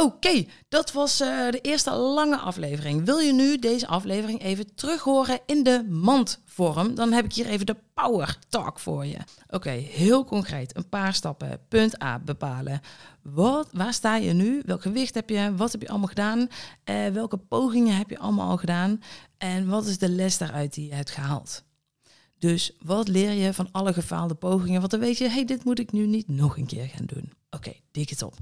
Oké, dat was uh, de eerste lange aflevering. Wil je nu deze aflevering even terug horen in de mandvorm? Dan heb ik hier even de power talk voor je. Oké, heel concreet. Een paar stappen. Punt A, bepalen. Wat, waar sta je nu? Welk gewicht heb je? Wat heb je allemaal gedaan? Uh, welke pogingen heb je allemaal al gedaan? En wat is de les daaruit die je hebt gehaald? Dus wat leer je van alle gefaalde pogingen? Want dan weet je, hey, dit moet ik nu niet nog een keer gaan doen. Oké, dik het op.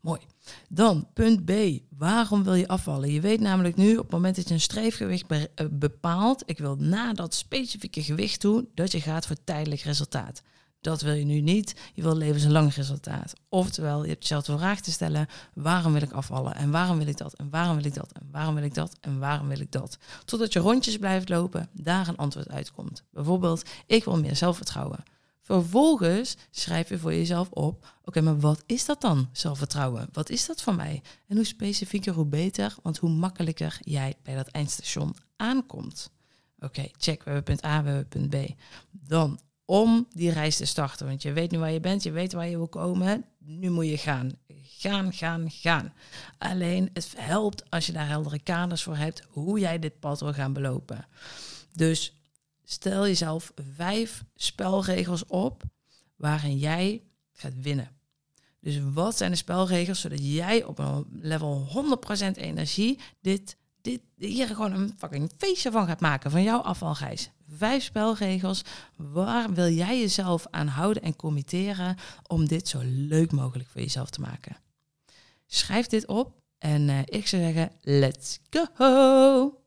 Mooi. Dan punt B. Waarom wil je afvallen? Je weet namelijk nu, op het moment dat je een streefgewicht eh, bepaalt, ik wil na dat specifieke gewicht toe, dat je gaat voor tijdelijk resultaat. Dat wil je nu niet. Je wil levenslang resultaat. Oftewel, je hebt jezelf de vraag te stellen: waarom wil ik afvallen? En waarom wil ik dat? En waarom wil ik dat? En waarom wil ik dat? En waarom wil ik dat? Totdat je rondjes blijft lopen, daar een antwoord uitkomt. Bijvoorbeeld, ik wil meer zelfvertrouwen. Vervolgens schrijf je voor jezelf op: oké, maar wat is dat dan, zelfvertrouwen? Wat is dat voor mij? En hoe specifieker, hoe beter, want hoe makkelijker jij bij dat eindstation aankomt. Oké, check. We hebben punt A, we hebben punt B. Dan om die reis te starten. Want je weet nu waar je bent, je weet waar je wil komen. Nu moet je gaan. Gaan, gaan, gaan. Alleen het helpt als je daar heldere kaders voor hebt hoe jij dit pad wil gaan belopen. Dus stel jezelf vijf spelregels op waarin jij gaat winnen. Dus wat zijn de spelregels zodat jij op een level 100% energie dit, dit hier gewoon een fucking feestje van gaat maken van jouw afvalreis. Vijf spelregels. Waar wil jij jezelf aan houden en committeren om dit zo leuk mogelijk voor jezelf te maken? Schrijf dit op en uh, ik zou zeggen, let's go!